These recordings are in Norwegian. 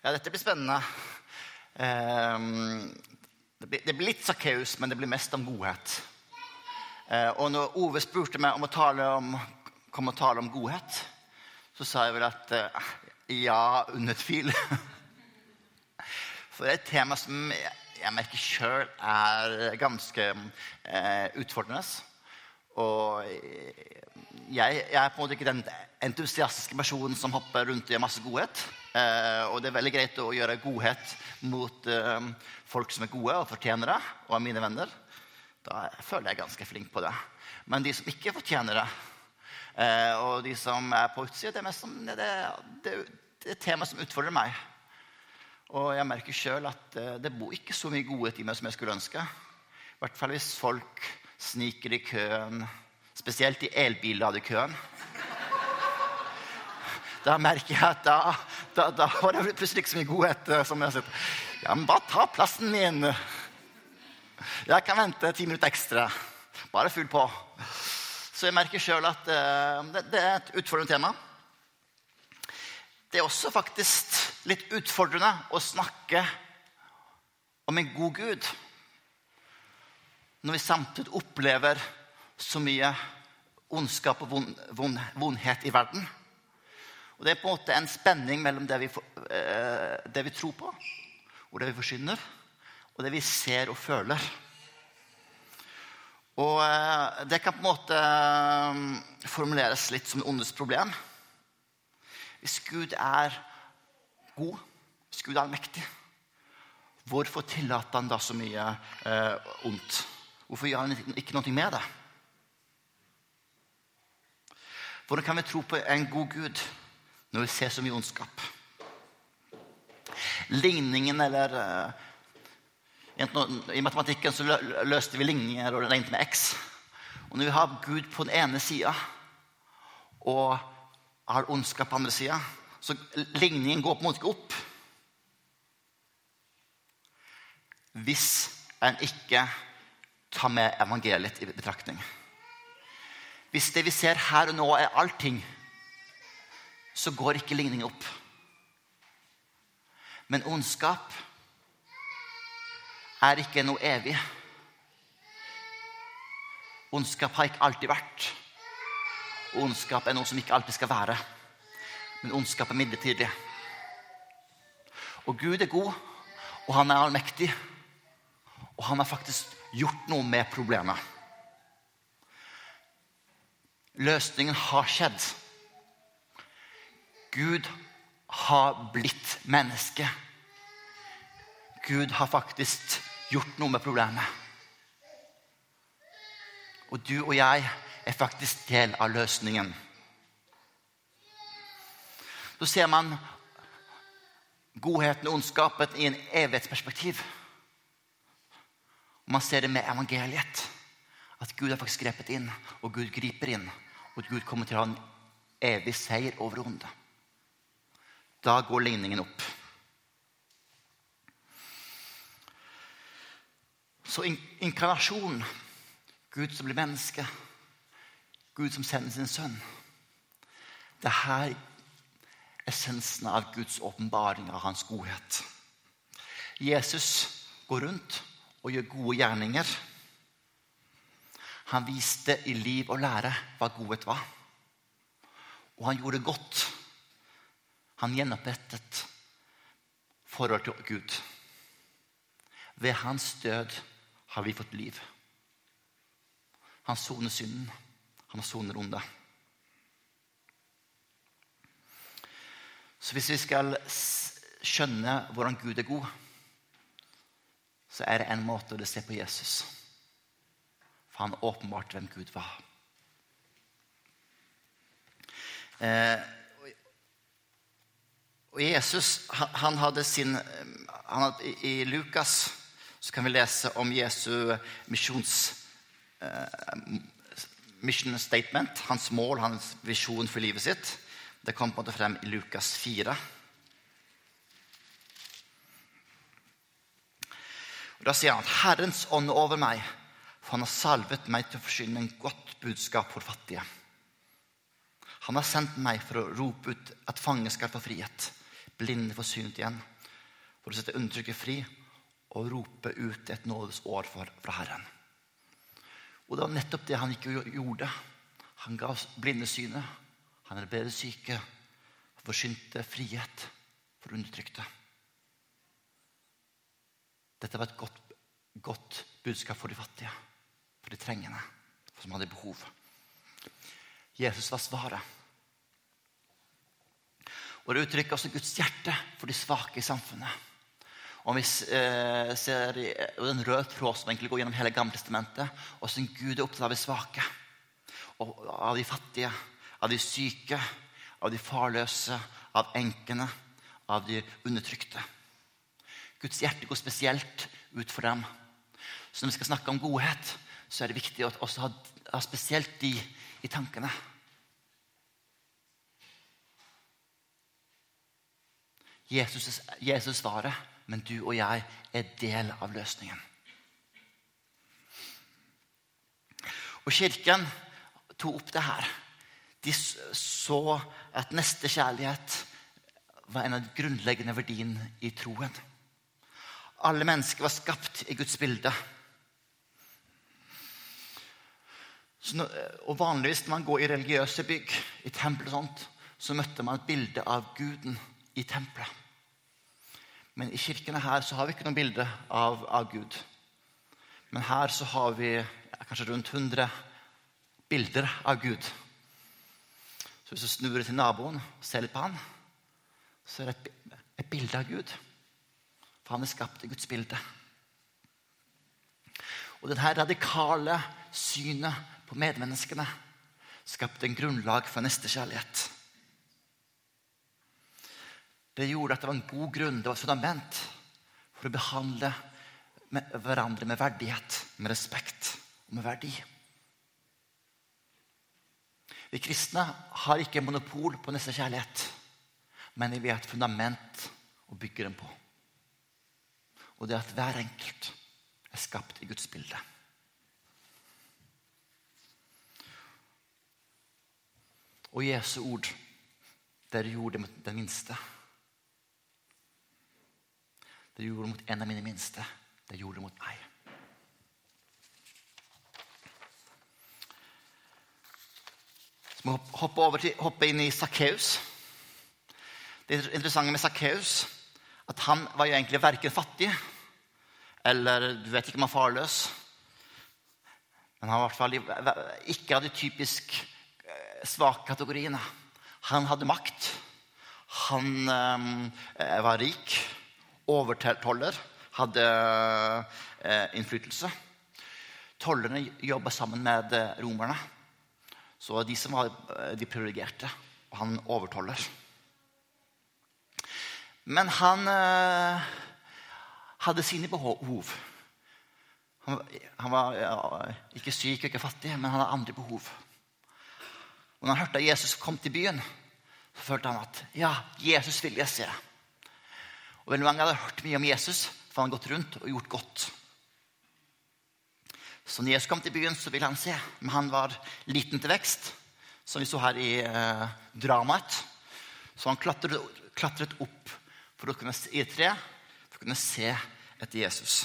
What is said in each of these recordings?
Ja, dette blir spennende. Ehm, det blir, litt Sakkeus, men det blir mest om godhet. Eh, og når Ove spurte meg om å tale om, komme og tale om godhet, så sa jeg vel at eh, ja, under tvil. For det er et tema som jeg, merker sjøl er ganske eh, utfordrende. Og jeg, jeg, er på en måte ikke den entusiastiske personen som hopper rundt og gjør masse godhet. Eh, og det er veldig greit å gjøre godhet mot eh, folk som er gode og fortjener det, og er mine venner. Da føler jeg ganske flink på det. Men de som ikke fortjener det, eh, og de som er på utsida, det, det, det, det, er tema som utfordrer meg. Og jeg merker sjøl at eh, det bor ikke så mye godhet i meg som jeg skulle ønske. I hvert fall hvis folk sniker i køen, spesielt i elbilladekøen da merker jeg at da, da, da var det plutselig ikke så mye godhet. Eh, som jeg har sett. Ja, men bare ta plassen min. Jeg kan vente ti minutter ekstra. Bare fyll på. Så jeg merker sjøl at uh, det, det, er et utfordrende tema. Det er også faktisk litt utfordrende å snakke om en god Gud når vi samtidig opplever så mye ondskap og vond, vond, vondhet i verden. Og Det er på en måte en spenning mellom det vi, eh, det vi tror på, og det vi forsyner, og det vi ser og føler. Og eh, det kan på en måte eh, formuleres litt som det ondes problem. Hvis Gud er god, hvis Gud er mektig, hvorfor tillater han da så mye eh, ondt? Hvorfor gjør han ikke noe med det? Hvordan kan vi tro på en god Gud når vi ser så mye ondskap. Ligningen eller uh, I matematikken så løste vi ligninger og regnet med x. Og når vi har Gud på den ene sida og har ondskap på den andre sida, så ligningen går på en måte ikke opp. Hvis en ikke tar med evangeliet i betraktning. Hvis det vi ser her og nå, er allting så går ikke ligningen opp. Men ondskap er ikke noe evig. Ondskap har ikke alltid vært. Ondskap er noe som ikke alltid skal være. Men ondskap er midlertidig. Og Gud er god, og han er allmektig. Og han har faktisk gjort noe med problemet. Løsningen har skjedd. Gud har blitt menneske. Gud har faktisk gjort noe med problemet. Og du og jeg er faktisk del av løsningen. Da ser man godheten og ondskapen i en evighetsperspektiv. Og man ser det med evangeliet. At Gud har faktisk grepet inn, og Gud griper inn. Og Gud kommer til å ha en evig seier over ondet. Da går ligningen opp. Så inkarnasjon, Gud som blir menneske, Gud som sender sin sønn Det her essensen av Guds åpenbaring av hans godhet. Jesus går rundt og gjør gode gjerninger. Han viste i liv og lære hva godhet var. Og han gjorde godt han gjenopprettet forhold til Gud. Ved hans død har vi fått liv. Han soner synden. Han soner onde. Så hvis vi skal skjønne hvordan Gud er god, så er det en måte å se på Jesus. Han åpenbart hvem Gud var. Eh, og Jesus han hadde sin han hadde, I Lukas så kan vi lese om Jesu misjons, eh, mission statement. Hans mål, hans visjon for livet sitt. Det kom på en måte frem i Lukas 4. Og Da sier han at 'Herrens ånd er over meg, for han har salvet meg til å forsyne en godt budskap for fattige'. Han har sendt meg for å rope ut at fanger skal få frihet blinde forsynet igjen, for å sette undertrykket fri og rope ut et nådesår fra Herren. Og det var nettopp det han ikke gjorde. Han ga blinde synet. Han helbredet syke. Han forsynte frihet for undertrykte. Dette var et godt, godt budskap for de fattige, for de trengende, for som hadde behov. Jesus var svaret. Og Det uttrykker også Guds hjerte for de svake i samfunnet. Og vi eh, ser den røde tråd som egentlig går gjennom hele Gamle testamentet, hvordan Gud er opptatt av de svake, og av de fattige, av de syke, av de farløse, av enkene, av de undertrykte. Guds hjerte går spesielt ut for dem. Så når vi skal snakke om godhet, så er det viktig å også ha, ha spesielt de i tankene. Jesus, Jesus svaret, men du og jeg er del av løsningen. Og Kirken tok opp det her. De så at nestekjærlighet var en av de grunnleggende verdiene i troen. Alle mennesker var skapt i Guds bilde. Så, og Vanligvis når man går i religiøse bygg, i tempel og sånt, så møtte man et bilde av guden i tempelet. Men i kirkene her så har vi ikke noe bilde av, av Gud. Men her så har vi ja, kanskje rundt 100 bilder av Gud. Så hvis du snur deg til naboen og ser litt på han, så er det et, et bilde av Gud. For han er skapt i Guds bilde. Og dette radikale synet på medmenneskene skapte en grunnlag for nestekjærlighet. Det gjorde at det var en god grunn, det var et fundament for å behandle hverandre med verdighet, med respekt og med verdi. Vi kristne har ikke monopol på nestekjærlighet, men vi har et fundament å bygge den på. Og det er at hver enkelt er skapt i Guds bilde. Og Jesu ord, dere gjorde det mot den minste. Det gjorde det mot en av mine minste. Det gjorde det mot meg. Så må hoppe, over til, hoppe inn i Sakkeus. Det interessante med Sakkeus at han var jo egentlig verken fattig eller du vet ikke om han var farløs. Men han var i hvert fall ikke av det typisk eh, svake kategoriene. Han hadde makt. Han eh, var rik overtoller hadde eh, innflytelse. Tollerne jobba sammen med eh, romerne. Så de som var eh, de privilegerte. Og han overtoller. Men han eh, hadde sine behov. Han, han var ja, ikke syk og ikke fattig, men han hadde andre behov. Og når han hørte at Jesus kom til byen, så følte han at ja, Jesus vil jeg se. Og veldig Mange hadde hørt mye om Jesus, for han hadde gått rundt og gjort godt. Så når Jesus kom til byen, så ville han se. Men han var liten til vekst, som vi så her i eh, dramaet. Så han klatret, klatret, opp for å kunne, i et tre for å kunne se etter Jesus.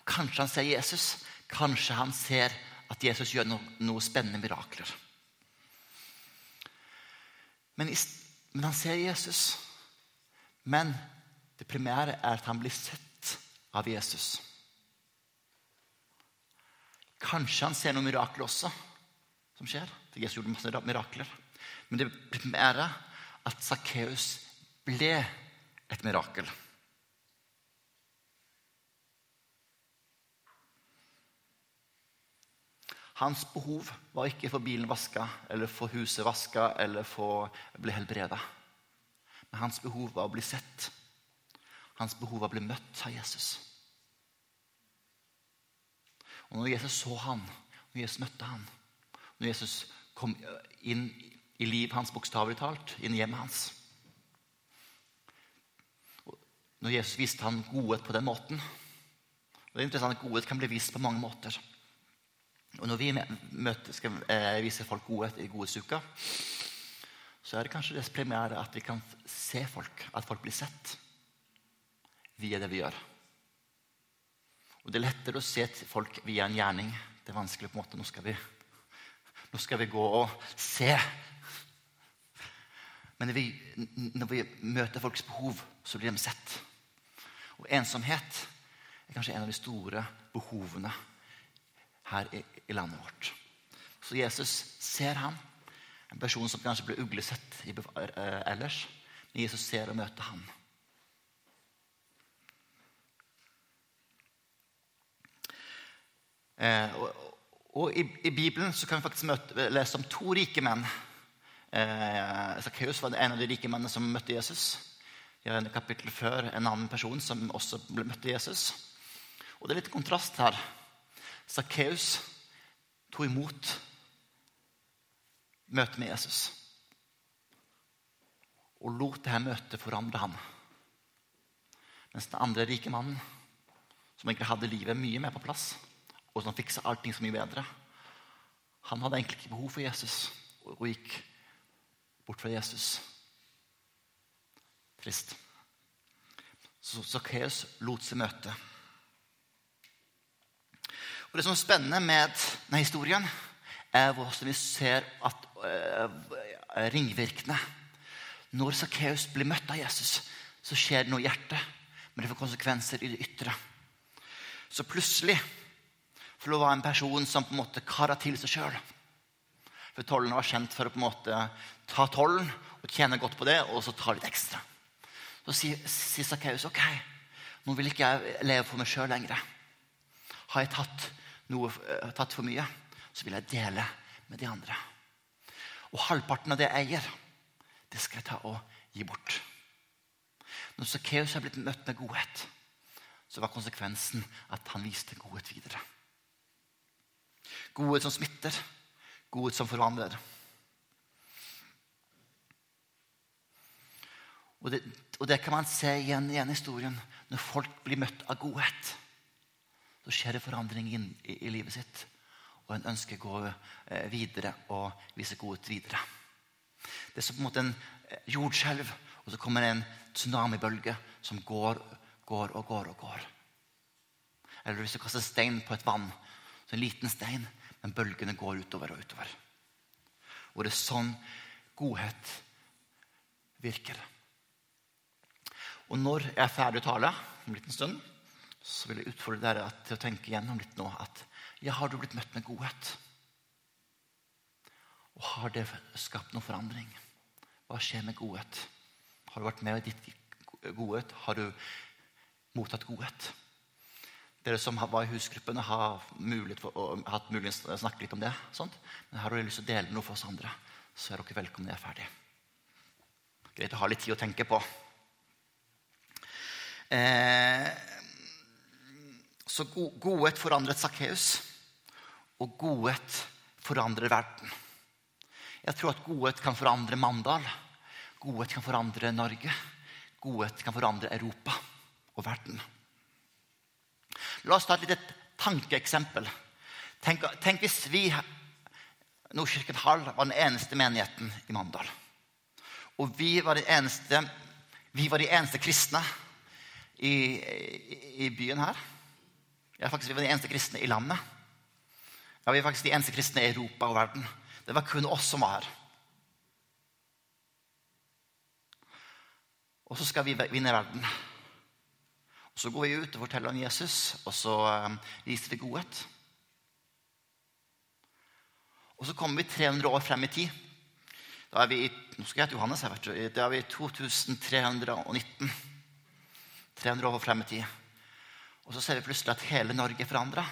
Og kanskje han ser Jesus. Kanskje han ser at Jesus gjør no, noe spennende mirakler. Men, men han ser Jesus. Men det primære er at han blir sett av Jesus. Kanskje han ser noen mirakler også som skjer. For Jesus gjorde masse mirakler. Men det primære er at Sakkeus ble et mirakel. Hans behov var ikke for bilen vaska eller for huset vaska eller for å bli helbreda. Men hans behov var å bli sett. Hans behov var å bli møtt av Jesus. Og når Jesus så han, når Jesus møtte han, når Jesus kom inn i livet hans bokstavelig talt, inn i hjemmet hans Når Jesus viste han godhet på den måten og det er interessant at Godhet kan bli vist på mange måter. Og Når vi møter, skal eh, vise folk godhet i godhetsuka, så er det kanskje det primære at vi kan se folk, at folk blir sett via det vi gjør. Og Det er lettere å se folk via en gjerning. Det er vanskelig på en måte. Nå skal vi, nå skal vi gå og se. Men når vi, når vi møter folks behov, så blir de sett. Og ensomhet er kanskje en av de store behovene her i, i landet vårt. Så Jesus ser ham, en person som kanskje ble uglesett i, uh, ellers. Men Jesus ser og møter ham. Eh, og, i, i, Bibelen så kan vi faktisk møte, lese om to rike menn. Eh, Zacchaeus var en av de rike mennene som møtte Jesus. Har en kapittel før en annen person som også møtte Jesus. Og det er litt kontrast her. Sakkeus tok imot møtet med Jesus. Og lot dette møtet forandre ham. Mens den andre rike mannen, som egentlig hadde livet mye mer på plass, og som fiksa allting så mye bedre, han hadde egentlig ikke behov for Jesus og gikk bort fra Jesus. Trist. Så Sakkeus lot seg møte. Og Det som er spennende med denne historien, er hvordan vi ser at uh, ringvirkene Når Sakkeus blir møtt av Jesus, så skjer det noe i hjertet. Men det får konsekvenser i det ytre. Så plutselig for det var en person som på en måte kara til seg sjøl. For tollen var kjent for å på en måte ta tollen og tjene godt på det, og så ta litt ekstra. Så sier, sier Sakkeus ok, nå vil ikke jeg leve for meg sjøl lenger. Har jeg tatt, noe, eh, tatt for mye, så vil jeg dele med de andre. Og halvparten av det jeg eier, det skal jeg ta og gi bort. Når Sakkeus er blitt møtt med godhet, så var konsekvensen at han viste godhet videre. Godhet som smitter, godhet som forvandler. Og det, og det, kan man se igjen i en historien. Når folk blir møtt av godhet, så skjer det forandring i, i, livet sitt. Og en ønsker å gå eh, videre og vise godhet videre. Det er som på en måte en eh, jordskjelv, og så kommer det en tsunamibølge som går, går og går og går. Eller hvis du kaster stein på et vann, så en liten stein, men bølgene går utover og utover. Og det er sånn godhet virker. Og når jeg er ferdig å tale, om en liten stund, så vil jeg utfordre dere til å tenke gjennom litt nå at ja, har du blitt møtt med godhet? Og har det skapt noen forandring? Hva skjer med godhet? Har du vært med i ditt godhet? Har du mottatt godhet? Dere som var i husgruppene, har mulighet for, hatt mulighet til å snakke litt om det. Sånt. Men har dere lyst til å dele noe for oss andre, så er dere velkomne når jeg er ferdig. Greit å ha litt tid å tenke på. Eh, så godhet forandret Sakkeus, og godhet forandrer verden. Jeg tror at godhet kan forandre Mandal. Godhet kan forandre Norge. Godhet kan forandre Europa og verden. La oss ta et lite tankeeksempel. Tenk, tenk hvis vi, Nordkirken Hall, var den eneste menigheten i Mandal. Og vi var, eneste, vi var de eneste kristne i, i, byen her. Ja, faktisk, vi var de eneste kristne i landet. Ja, Vi er faktisk de eneste kristne i Europa og verden. Det var kun oss som var her. Og så skal vi vinne verden. Og Så går vi ut og forteller om Jesus, og så um, viser vi godhet. Og så kommer vi 300 år frem i tid. Da er vi i, nå skal jeg til Johannes her, da er vi i 2319. 300 år frem i tid. Og så ser vi plutselig at hele Norge er forandra.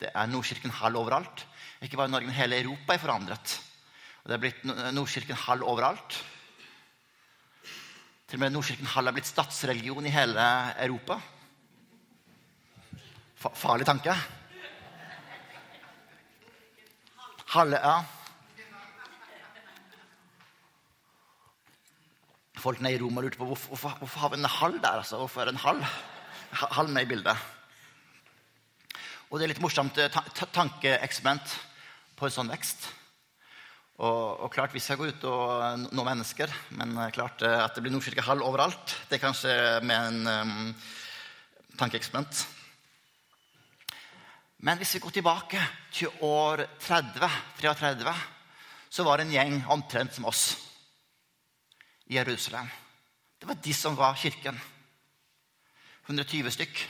Det er Nordkirken halv overalt. Ikke bare Norge, men hele Europa er forandret. Og det er blitt Nordkirken halv overalt. Til og med Nordkirken halv er blitt statsreligion i hele Europa. Farlig tanke. Halve, ja. Folk nede i Roma lurte på hvorfor, hvorfor, har vi en halv der. Altså? Hvorfor er det en halv? Halv med i bildet. Og det er litt morsomt eh, tankeeksperiment på en sånn vekst. Og, og, klart, vi skal gå ut og nå mennesker, men klart at det blir Nordkirkehall overalt, det er kanskje med en um, tankeeksperiment. Men hvis vi går tilbake til år 30, 33, så var det en gjeng omtrent som oss i Jerusalem. Det var de som var kirken. 120 stykk.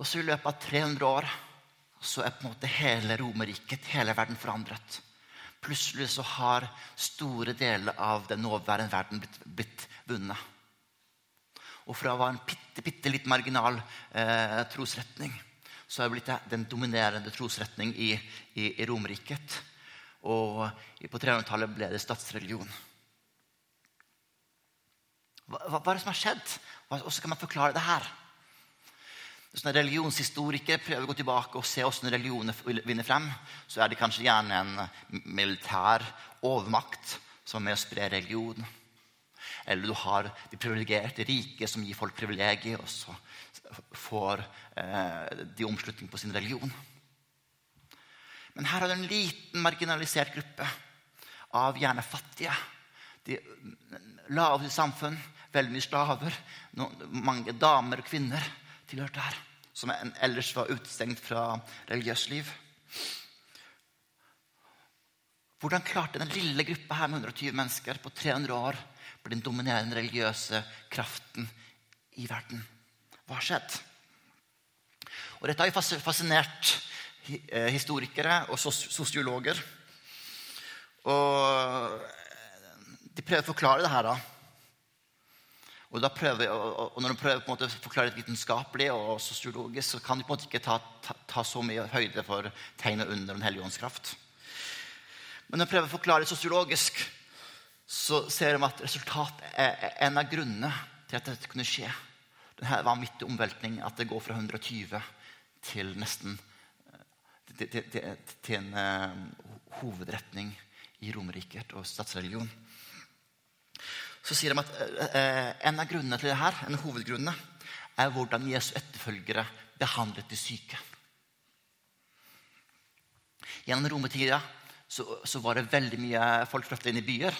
Og så i løpet av 300 år så er på en måte hele Romerriket, hele verden, forandret. Plutselig så har store deler av den nåværende verden blitt, blitt vunnet. Og fra å være en bitte, bitte litt marginal eh, trosretning så har det blitt den dominerende trosretning i, i, i Romerriket. Og på 300-tallet ble det statsreligion. Hva, hva, er det som har skjedd? Hvordan kan man forklare det her? Når religionshistorikere prøver å gå tilbake og se hvordan religioner vinner frem, så er det kanskje gjerne en militær overmakt som er med å spre religion. Eller du har de privilegerte rike som gir folk privilegier, og så får eh, de omslutning på sin religion. Men her har du en liten, marginalisert gruppe av gjerne fattige. De lave samfunn, veldig mye slaver, mange damer og kvinner tilhørte her. Som ellers var utestengt fra religiøst liv. Hvordan klarte den lille gruppa her med 120 mennesker på 300 år bli den dominerende religiøse kraften i verden? Hva har skjedd? Og dette har jo fascinert eh, historikere og sosiologer. Og de prøver å forklare det her. da. Og, prøver, og, når de prøver å forklare det vitenskapelig og sosiologisk, så kan de på en måte ikke ta, ta, ta så mye høyde for tegn og under Den hellige ånds kraft. Men når de prøver å forklare det sosiologisk, så ser de at resultat er en av grunnene til at dette kunne skje. Denne var midt i omveltning, at det går fra 120 til nesten til, til, til, til en uh, hovedretning i Romerriket og statsreligion. Så sier de at uh, en av grunnene til det her, en av hovedgrunnene er hvordan Jesu etterfølgere behandlet de syke. Gjennom romertida så, så, var det veldig mye folk flytta inn i byer.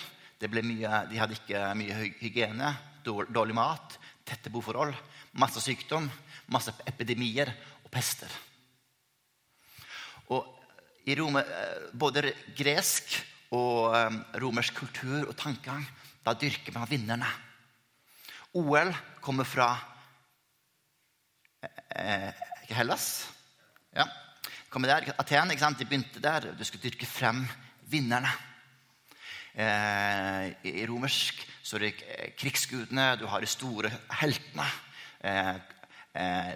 Mye, de hadde ikke mye hygiene, dårlig mat, tette boforhold, masse sykdom, masse epidemier og pester. Og i Rome, eh, både gresk og eh, romersk kultur og tankegang da dyrker man vinnerne. OL kommer fra eh, eh Hellas. Ja kommer der. Aten ikke sant? de begynte der. Du skulle dyrke frem vinnerne. Eh, I romersk så er det krigsgudene, du har de store heltene. Eh, eh,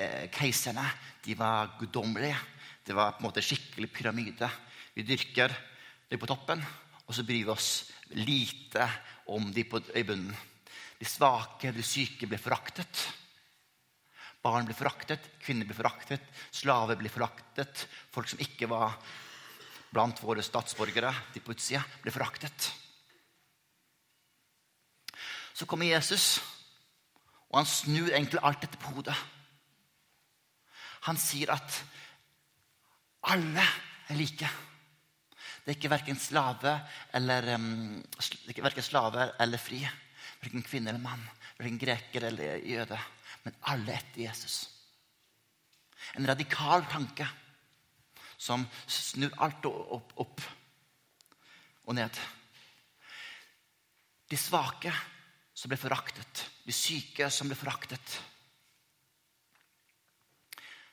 eh, keiserne de var guddommelige. Det var på en måte skikkelig pyramide. Vi dyrker det på toppen, og så bryr vi oss lite om de på, i bunnen. De svake, de syke ble foraktet. Barn ble foraktet, kvinner ble foraktet, slaver ble foraktet. Folk som ikke var blant våre statsborgere, de på utsida, ble foraktet. Så kommer Jesus, og han snur egentlig alt dette på hodet. Han sier at alle er like. Det er ikke verken slave eller, um, verken slave eller fri. Verken kvinne eller mann. Verken greker eller jøde men alle etter Jesus. En radikal tanke som snur alt opp, opp og ned. De svake som ble foraktet. De syke som ble foraktet.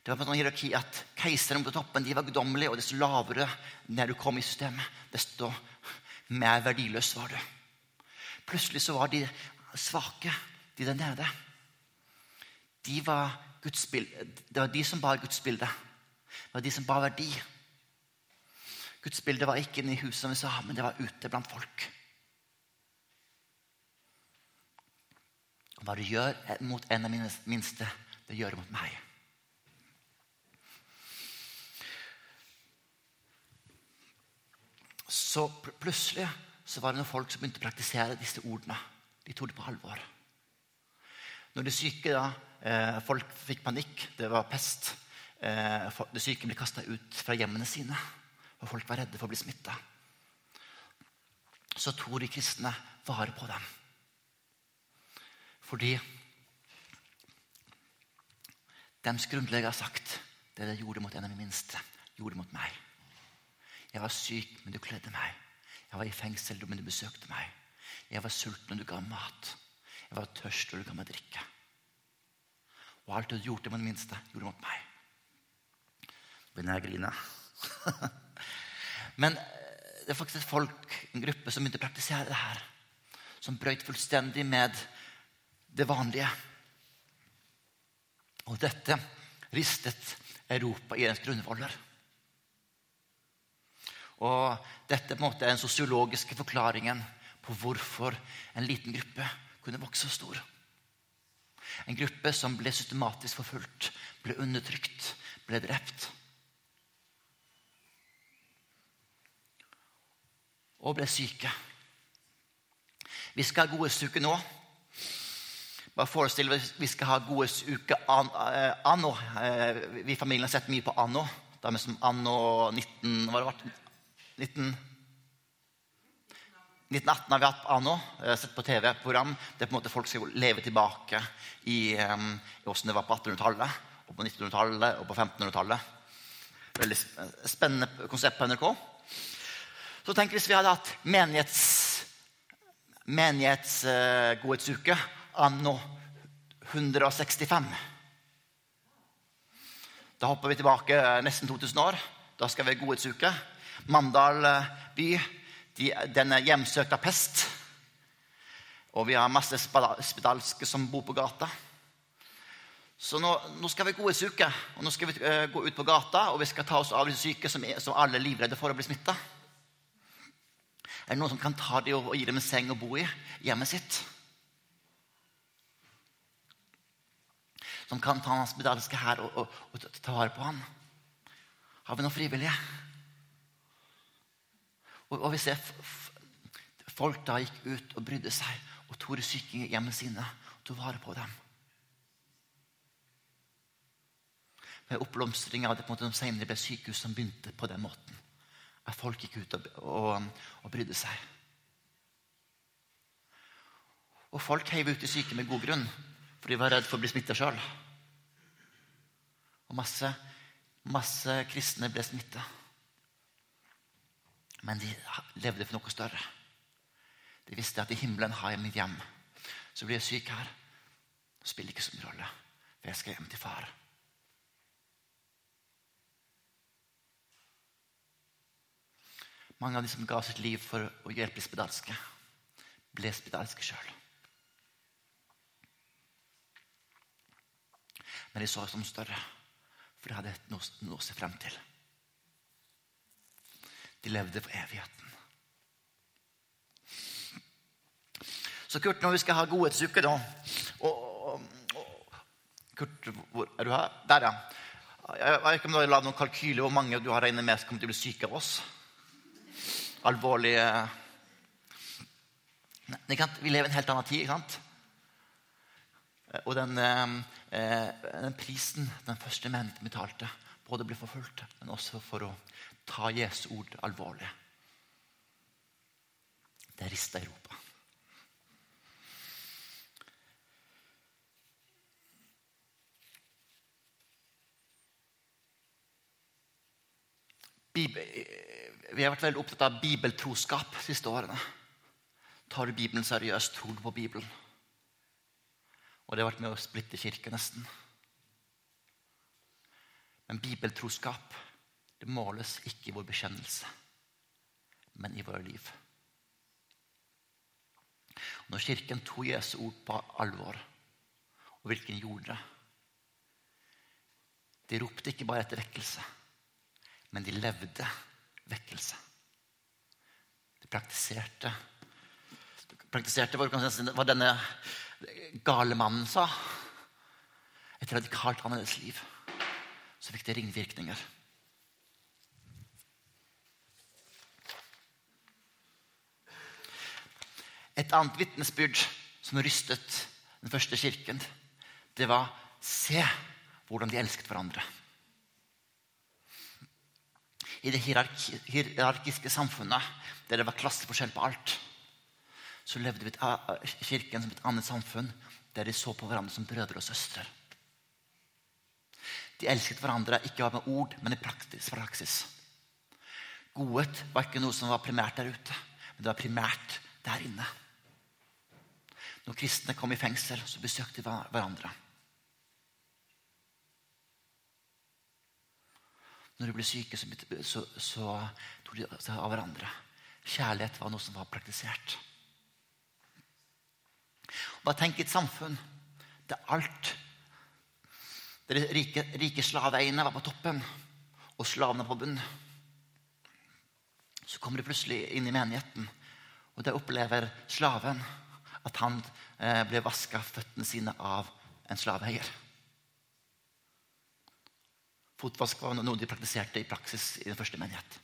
Det var på sånn hierarki at Keiseren på toppen de var guddommelige, og desto lavere når du kom i systemet, desto mer verdiløs var du. Plutselig så var de svake, de der nede de var Guds. Det var de som bar Guds bilde. Det var de som bar verdi. Guds bilde var ikke inne i huset, som vi sa, men det var ute blant folk. Hva du gjør mot en av mine minste, det gjør du mot meg. Så plutselig så var det noen folk som begynte å praktisere disse ordene. De tok det på alvor. Når de syke da, eh, Folk fikk panikk. Det var pest. eh, de syke ble kasta ut fra hjemmene sine. Og folk var redde for å bli smitta. Så tok de kristne vare på dem. Fordi deres grunnleggere har sagt det de gjorde mot en av de minste, gjorde mot meg. Jeg var syk, men du kledde meg. Jeg var i fengsel, men du besøkte meg. Jeg var sulten, og du ga mat. Jeg var tørst, og du ga meg drikke. Og alt du gjorde med det minste, gjorde mot meg. Nå begynner jeg å grine. men eh, det er faktisk et folk, en gruppe, som begynte å praktisere det her. Som brøyt fullstendig med det vanlige. Og dette ristet Europa i ens grunnvoller. Og dette på en måte er den sosiologiske forklaringen på hvorfor en liten gruppe kunne vokse så stor. En gruppe som ble systematisk forfulgt, ble undertrykt, ble drept. Og ble syke. Vi skal ha godhetsuke nå. Bare forestill deg vi skal ha godhetsuke eh, anno. Eh, vi i familien har sett mye på anno. Da er vi som anno 19 Hva det vært? 19... 1918 har vi hatt anno. Eh, sett på TV-program. Det er på en måte Folk skal leve tilbake i, um, i hvordan det var på 1800-tallet, og på 1900-tallet og på 1500-tallet. Veldig spennende konsept på NRK. Så tenk hvis vi hadde hatt menighets, menighetsgodhetsuke uh, anno 165. Da hopper vi tilbake nesten 2000 år. Da skal vi ha godhetsuke. Mandal eh, by de, den er hjemsøkt av pest. Og vi har masse spedalske som bor på gata. Så nå, nå skal vi godhetsuke. Og nå skal vi uh, gå ut på gata og vi skal ta oss av de syke som, er, som alle er livredde for å bli smitta. Er det noen som kan ta dem og, og gi dem en seng å bo i hjemmet sitt? som kan ta hans spedalske her og, og, og, ta vare på han? Har vi noen frivillige? Og, og vi ser folk da gikk ut og brydde seg og tok syke hjemme sine og tok vare på dem. Med oppblomstringa av det på en måte de senere ble sykehus som begynte på den måten. At folk gikk ut og, og, og brydde seg. Og folk heiv ut de syke med god grunn. For de var redd for å bli smitta sjøl. Og masse, masse kristne ble smitta. Men de levde for noe større. De visste at i himmelen har jeg mitt hjem. Så blir jeg syk her. Det spiller ikke så mye rolle, for jeg skal hjem til far. Mange av de som ga sitt liv for å hjelpe spedalske, ble spedalske sjøl. Men de så oss som større, for de hadde noe, å se frem til. De levde for evigheten. Så Kurt, når vi skal ha godhetsuke, da og, og, Kurt, hvor er du her? Der, ja. Jeg vet ikke om du har lagd noen kalkyler hvor mange du har regnet med som kommer til å bli syke av oss. Alvorlige Vi lever i en helt annen tid. ikke sant? Og den, eh, eh, den prisen den første menn betalte, både bli forfulgt, men også for å ta Jesu ord alvorlig. Det rista Europa. vi har vært veldig opptatt av bibeltroskap de siste årene. Tar du Bibelen seriøst? Tror du på Bibelen? Og det har vært med å splitte kirke, nesten. Men bibeltroskap det måles ikke i vår bekjennelse, men i våre liv. Når Kirken tok Jesu ord på alvor, og hvilken gjorde det De ropte ikke bare etter vekkelse, men de levde vekkelse. De praktiserte, praktiserte hva denne gale mannen sa. Et radikalt annerledes liv. Så fikk det ringvirkninger. Et annet vitnesbyrd som rystet den første kirken, det var Se hvordan de elsket hverandre. I det hierarkiske samfunnet der det var klasseforskjell på alt, så levde vi kirken som et annet samfunn der de så på hverandre som brødre og søstre. De elsket hverandre ikke bare med ord, men i praktisk, praksis. Godhet var ikke noe som var primært der ute, men det var primært der inne. Når kristne kom i fengsel, så besøkte de hverandre. Når de ble syke, så, så, så tok de seg av hverandre. Kjærlighet var noe som var praktisert. Bare tenk et samfunn der alt Der de rike, rike slaveeierne var på toppen, og slavene på bunnen. Så kommer de plutselig inn i menigheten, og der opplever slaven at han eh, ble vaska føttene sine av en slaveeier. Fotvask var noe de praktiserte i praksis i den første menighet.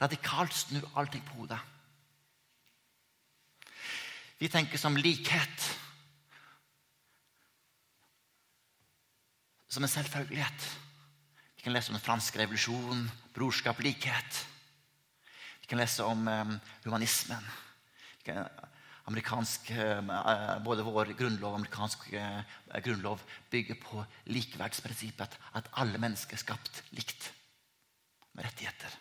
Radikalt snu allting på hodet. Vi tenker som likhet. Som en selvfølgelighet. Vi kan lese om den franske revolusjonen, brorskap, likhet. Vi kan lese om um, humanismen. Kan, amerikansk, um, både vår grunnlov og amerikansk grunnlov bygger på likeverdsprinsippet. At alle mennesker er skapt likt, med rettigheter.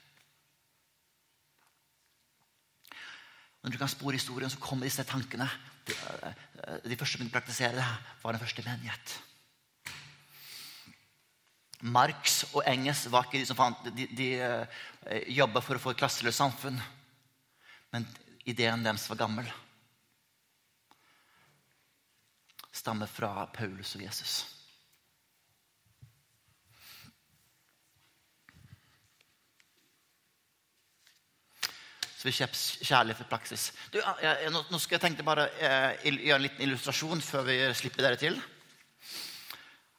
Når du kan spore historien, så kommer disse tankene. Eh, de første som begynte å praktisere det, var den første menighet. Marx og Engels var ikke de som fant, de, de uh, jobba for å få et klasseløst samfunn. Men ideen deres var gammel. Stammer fra Paulus og Jesus. Så vi kjøper kjærlighet for praksis. Du, jeg, nå, nå, skal jeg tenke bare eh, gjøre en liten illustrasjon før vi slipper dere til.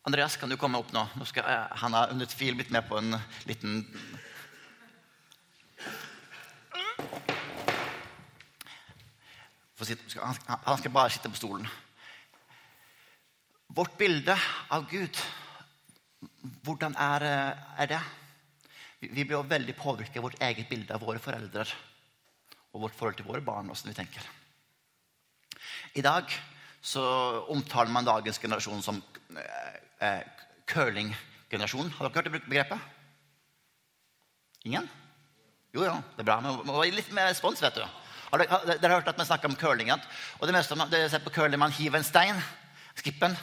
Andreas, kan du komme opp nå? nå skal, eh, han har under tvil blitt med på en liten Han skal bare sitte på stolen. Vårt bilde av Gud, hvordan er, eh, er det? Vi blir veldig påvirket av vårt eget bilde av våre foreldre og vårt forhold til våre barn. Hvordan vi tenker. I dag så omtaler man dagens generasjon som eh, curlinggenerasjonen. Har dere hørt det begrepet? Ingen? Jo, jo. det er bra. Men må litt mer respons, vet du. Har dere, dere har hørt at vi snakker om curling? Og det meste det ser på curling, Man hiver en stein, skippen,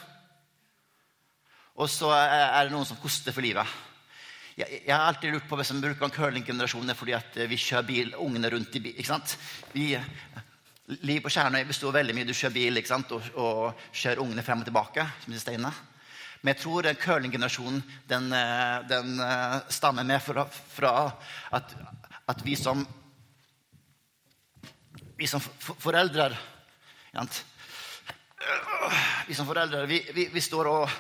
og så er det noen som koster for livet. Jeg, har alltid lurt på hvis man bruker en curlinggenerasjon fordi at eh, vi kjører bil, ungene rundt i bil. ikke sant? Vi, liv på Kjernøy består veldig mye. Du kjører bil ikke sant? Og, og kjører ungene frem og tilbake. som disse steinene. Men jeg tror curlinggenerasjonen den, eh, den eh, stammer med fra, fra at, at, vi som vi som foreldre Vi som foreldre vi, vi, vi står og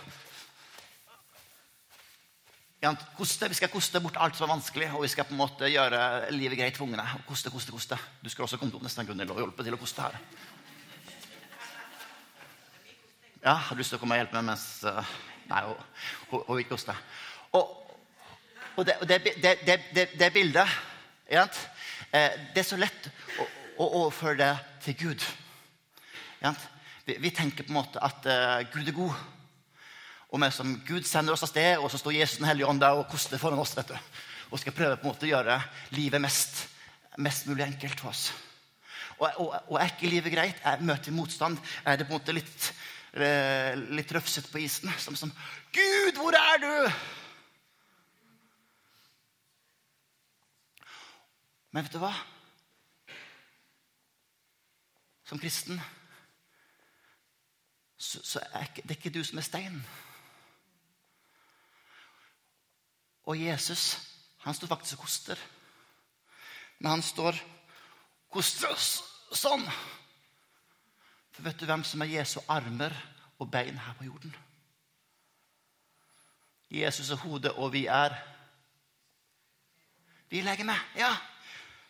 Koste, vi skal koste bort alt som er vanskelig, og vi skal på en måte gjøre livet greit for ungene. Koste, koste, koste. Du skal også komme opp nesten Gunnhild, og hjelpe til å koste her. Ja, har du lyst til å komme og hjelpe meg mens uh, Nei, hun vil ikke koste. Og, og, det, det, det, det, bildet ja, eh, Det er så lett å, å overføre det til Gud. Ja, vi, vi, tenker på en måte at uh, Gud er god. Og vi som Gud sender oss av sted, og så står Jesus den hellige ånd der og koster foran oss. vet du. Og skal prøve på en måte å gjøre livet mest, mest mulig enkelt for oss. Og, og, og, er ikke livet greit? Er møter motstand? Er det på en måte litt, litt røfsete på isen? Som, som Gud, hvor er du? Men vet du hva? Som kristen så, så er det ikke du som er steinen. Og Jesus han står faktisk og koster. Men han står koster sånn. For vet du hvem som er Jesu armer og bein her på jorden? Jesus er hodet, og vi er Vi er legeme. Ja.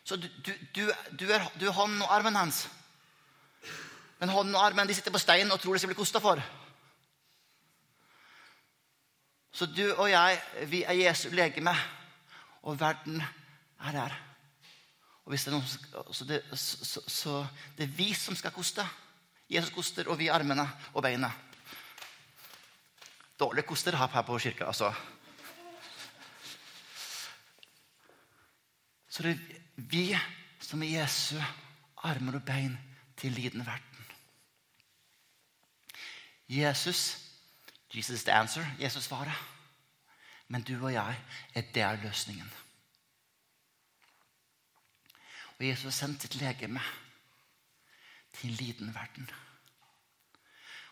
Så du, du, du, du, er, hånden og armen hans. Men hånden og armen de sitter på steinen og tror de skal bli kosta for. Så du og jeg, vi er Jesu legeme. Og verden er der. Og hvis det er noen så, det, så, så, så det er vi som skal koste. Jesus koster, og vi armene og beina. Dårlig koster her på kirka, altså. Så det er vi som er Jesu armer og bein til lidende verden. Jesus Jesus the answer. Jesus svaret. Men du og jeg er der løsningen. Og Jesus har sendt sitt legeme til en liten verden.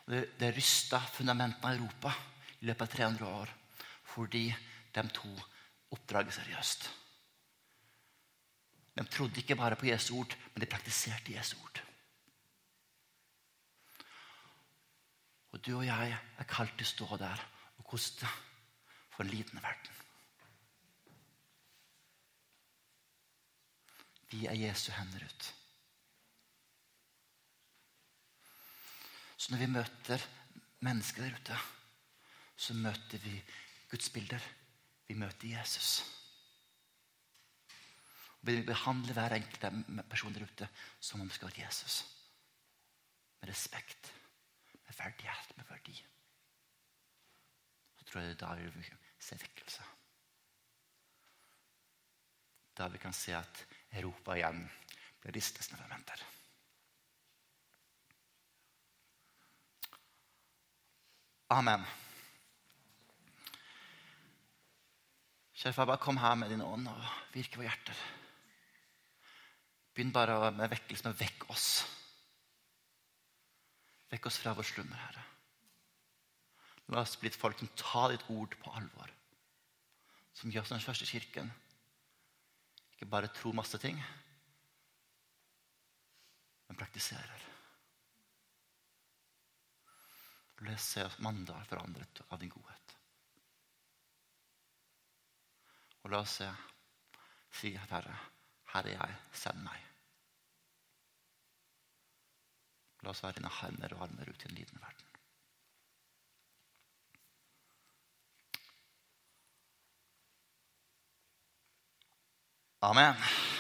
Og det, det rysta fundamentene av Europa i løpet av 300 år fordi de to oppdraget seriøst. De trodde ikke bare på Jesu ord, men de praktiserte Jesu ord. Og du og jeg er kalt til å stå der og koste for en liten verden. Vi er Jesu hender ut. Så når vi møter mennesker der ute, så møter vi Guds bilder. Vi møter Jesus. Og vi behandler hver enkelt person der ute som om det skal være Jesus. Med respekt, med verdighet, med verdi. Så tror jeg da vi vil se vekkelse. Da vi kan se at Europa igjen blir ristet med elementer. Amen. Kjære far, bare kom her med din ånd og virke på hjerter. Begynn bare med vekkelse men vekk oss. Vekk oss fra vår slummer, Herre. La oss bli et folk som tar ditt ord på alvor. Som gjør som den første kirken. Ikke bare tror masse ting, men praktiserer. Se mandag forandret av din godhet. Og la oss si at Herre, her er jeg, send meg. La oss være dine hender og armer ut i den lidende verden. Amen.